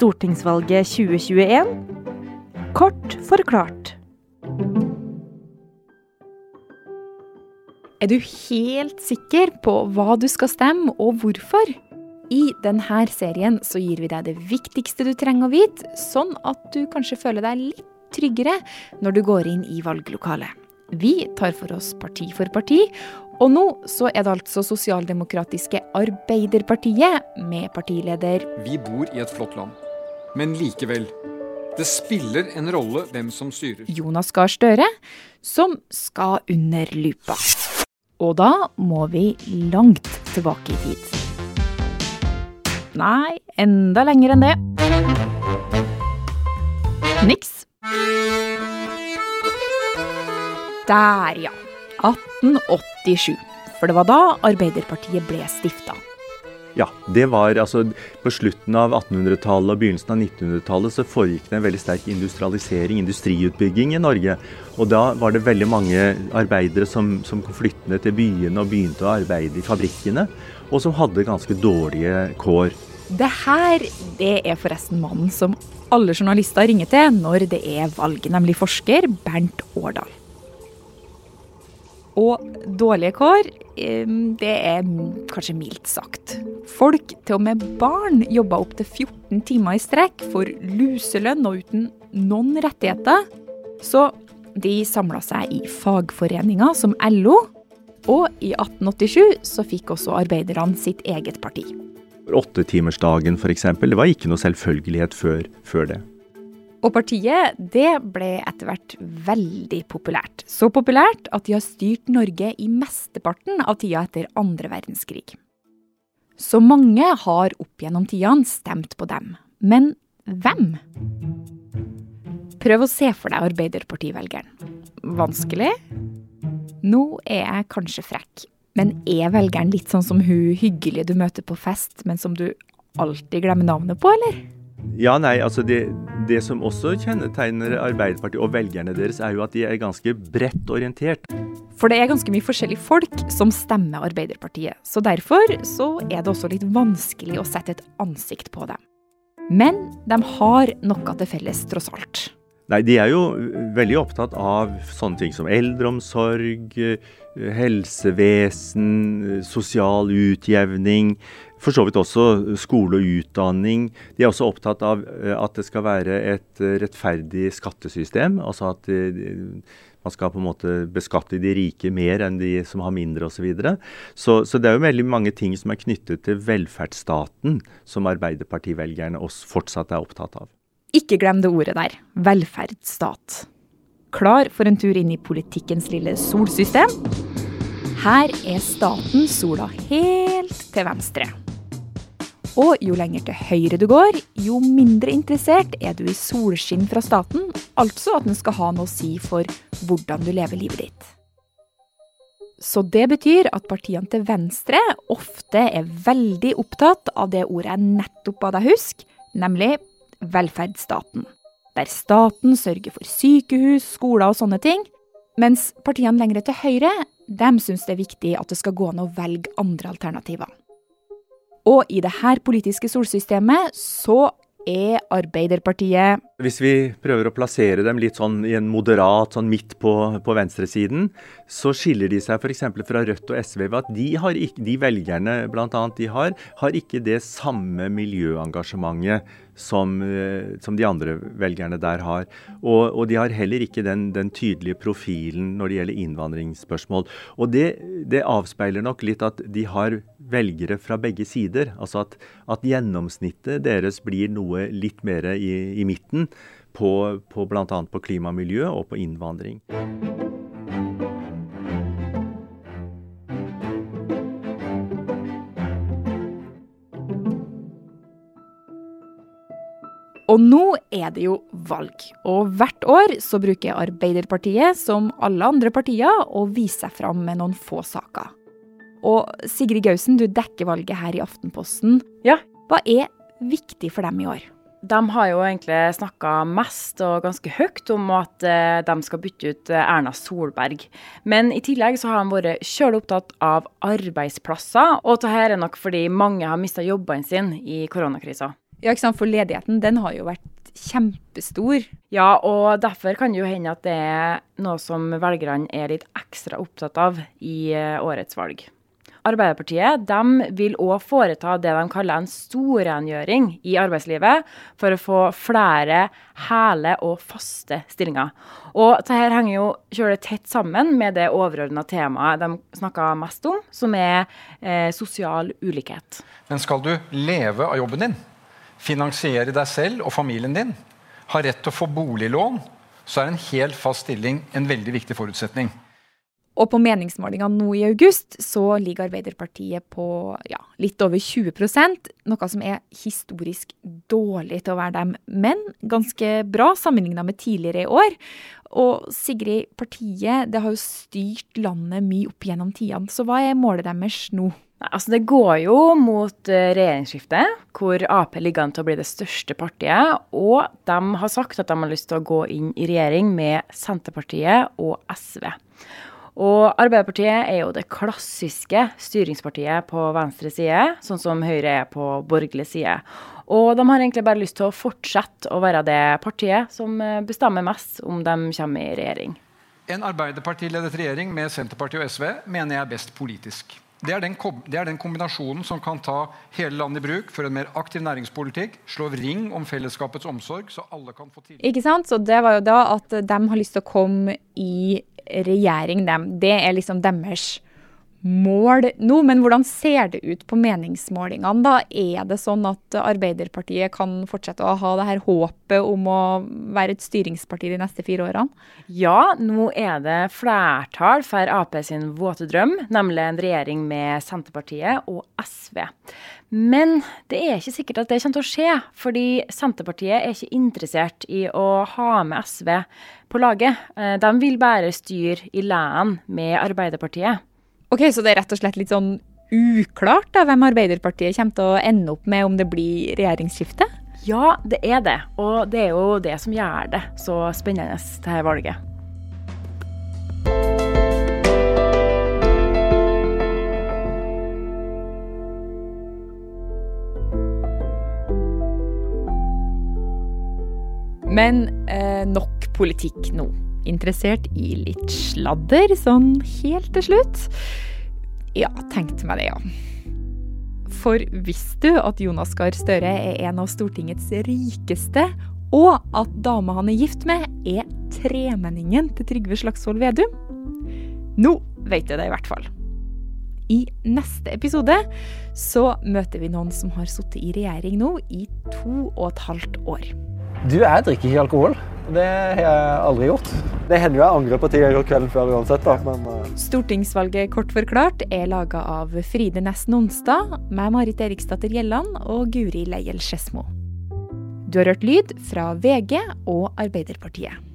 stortingsvalget 2021. Kort forklart. Er du helt sikker på hva du skal stemme, og hvorfor? I denne serien så gir vi deg det viktigste du trenger å vite, sånn at du kanskje føler deg litt tryggere når du går inn i valglokalet. Vi tar for oss parti for parti, og nå så er det altså sosialdemokratiske Arbeiderpartiet med partileder Vi bor i et flott land, men likevel. Det spiller en rolle hvem som styrer. Jonas Gahr Støre, som skal under lupa. Og da må vi langt tilbake i tid. Nei, enda lenger enn det. Niks. Der, ja. 1887. For det var da Arbeiderpartiet ble stifta. Ja, det var altså På slutten av 1800-tallet og begynnelsen av 1900-tallet så foregikk det en veldig sterk industrialisering, industriutbygging i Norge. Og da var det veldig mange arbeidere som, som kom flyttende til byene og begynte å arbeide i fabrikkene, og som hadde ganske dårlige kår. Det her det er forresten mannen som alle journalister ringer til når det er valg, nemlig forsker Bernt Årdal. Og dårlige kår, det er kanskje mildt sagt. Folk, til og med barn, jobba opptil 14 timer i strekk for luselønn og uten noen rettigheter. Så de samla seg i fagforeninger som LO, og i 1887 så fikk også arbeiderne sitt eget parti. Åttetimersdagen f.eks., det var ikke noe selvfølgelighet før, før det. Og partiet det ble etter hvert veldig populært. Så populært at de har styrt Norge i mesteparten av tida etter andre verdenskrig. Så mange har opp gjennom tidene stemt på dem. Men hvem? Prøv å se for deg Arbeiderpartivelgeren. Vanskelig? Nå er jeg kanskje frekk, men er velgeren litt sånn som hun hyggelige du møter på fest, men som du alltid glemmer navnet på, eller? Ja, nei, altså det, det, som også kjennetegner Arbeiderpartiet og velgerne deres, er jo at de er ganske bredt orientert. For det er ganske mye forskjellige folk som stemmer Arbeiderpartiet. Så derfor så er det også litt vanskelig å sette et ansikt på dem. Men de har noe til felles, tross alt. Nei, de er jo veldig opptatt av sånne ting som eldreomsorg, helsevesen, sosial utjevning, for så vidt også skole og utdanning. De er også opptatt av eh, at det skal være et eh, rettferdig skattesystem. Altså at man skal på en måte beskatte de rike mer enn de som har mindre osv. Så, videre. så Så det er jo veldig mange ting som er knyttet til velferdsstaten som Arbeiderpartivelgerne oss fortsatt er opptatt av. Ikke glem det ordet der. Velferdsstat. Klar for en tur inn i politikkens lille solsystem? Her er staten sola helt til venstre. Og jo lenger til høyre du går, jo mindre interessert er du i solskinn fra staten, altså at den skal ha noe å si for hvordan du lever livet ditt. Så det betyr at partiene til venstre ofte er veldig opptatt av det ordet jeg nettopp ba deg huske, nemlig velferdsstaten. Der staten sørger for sykehus, skoler og sånne ting, mens partiene lenger til høyre de syns det er viktig at det skal gå an å velge andre alternativer. Og i det her politiske solsystemet så er Arbeiderpartiet Hvis vi prøver å plassere dem litt sånn i en moderat, sånn midt på, på venstresiden, så skiller de seg f.eks. fra Rødt og SV ved at de, ikke, de velgerne blant annet de har, har ikke det samme miljøengasjementet som, eh, som, de andre velgerne der har. Og, og de har heller ikke den, den, tydelige profilen når det gjelder innvandringsspørsmål. Og det, det, avspeiler nok litt at de har velgere fra begge sider. Altså at, at gjennomsnittet deres blir noe litt mer i, i midten på, på bl.a. på klima og miljø og på innvandring. Og nå er det jo valg, og hvert år så bruker Arbeiderpartiet, som alle andre partier, å vise seg fram med noen få saker. Og Sigrid Gausen, du dekker valget her i Aftenposten. Ja. Hva er viktig for dem i år? De har jo egentlig snakka mest og ganske høyt om at eh, de skal bytte ut eh, Erna Solberg. Men i tillegg så har de vært kjølig opptatt av arbeidsplasser, og dette er nok fordi mange har mista jobbene sine i koronakrisa. Ja, ikke sant? For ledigheten den har jo vært kjempestor. Ja, og derfor kan det jo hende at det er noe som velgerne er litt ekstra opptatt av i eh, årets valg. Arbeiderpartiet de vil òg foreta det de kaller en storrengjøring i arbeidslivet, for å få flere hele og faste stillinger. Og dette henger jo kjølig tett sammen med det overordna temaet de snakker mest om, som er eh, sosial ulikhet. Men skal du leve av jobben din, finansiere deg selv og familien din, har rett til å få boliglån, så er en helt fast stilling en veldig viktig forutsetning. Og på meningsmålingene nå i august så ligger Arbeiderpartiet på ja, litt over 20% noe som er historisk dårlig til å være dem, men ganske bra sammenligna med tidligere i år. Og Sigrid, partiet det har jo styrt landet mye opp gjennom tidene, så hva er målet deres nå? Altså Det går jo mot eh, regjeringsskifte, hvor Ap ligger an til å bli det største partiet. Og de har sagt at de har lyst til å gå inn i regjering med Senterpartiet og SV. Og Arbeiderpartiet er jo det klassiske styringspartiet på venstre side, sånn som Høyre er på borgerlig side. Og de har egentlig bare lyst til å fortsette å være det partiet som eh, bestemmer mest om de kommer i regjering. En Arbeiderpartiledet regjering med Senterpartiet og SV mener jeg er best politisk. Det er, den, det er, den, kombinasjonen som kan ta hele landet i bruk for en mer aktiv næringspolitikk, slå ring om fellesskapets omsorg, så alle kan få tillit. Ikke sant? Så det var jo da at de har lyst til å komme i regjering, dem. Det er liksom deres mål nå. Men hvordan ser det ut på meningsmålingene? da? Er det sånn at Arbeiderpartiet kan fortsette å ha det her håpet om å være et styringsparti de neste fire årene? Ja, nå er det flertall for Ap sin våte drøm, nemlig en regjering med Senterpartiet og SV. Men det er ikke sikkert at det kommer til å skje, fordi Senterpartiet er ikke interessert i å ha med SV på laget. Eh, de vil bare styre i len med Arbeiderpartiet. Ok, Så det er rett og slett litt sånn uklart da, hvem Arbeiderpartiet kommer til å ende opp med om det blir regjeringsskifte? Ja, det er det. Og det er jo det som gjør det så spennende, dette valget. Men eh, nok politikk nå interessert i litt sladder, sånn helt til slutt? Ja, tenkte meg det, ja. For visste du at Jonas Gahr Støre er en av Stortingets rikeste, og at dama han er gift med, er tremenningen til Trygve Slagsvold Vedum? Nå vet du det i hvert fall. I neste episode så møter vi noen som har sittet i regjering nå i to og et halvt år. Du, jeg drikker ikke alkohol. Det har jeg aldri gjort. Det hender jo jeg angrer på ting jeg gjorde kvelden før uansett, da, men uh... Stortingsvalget Kort forklart er laga av Fride Nesten Onsdag, med Marit Eriksdatter Gjelland og Guri Leiel Skedsmo. Du har hørt lyd fra VG og Arbeiderpartiet.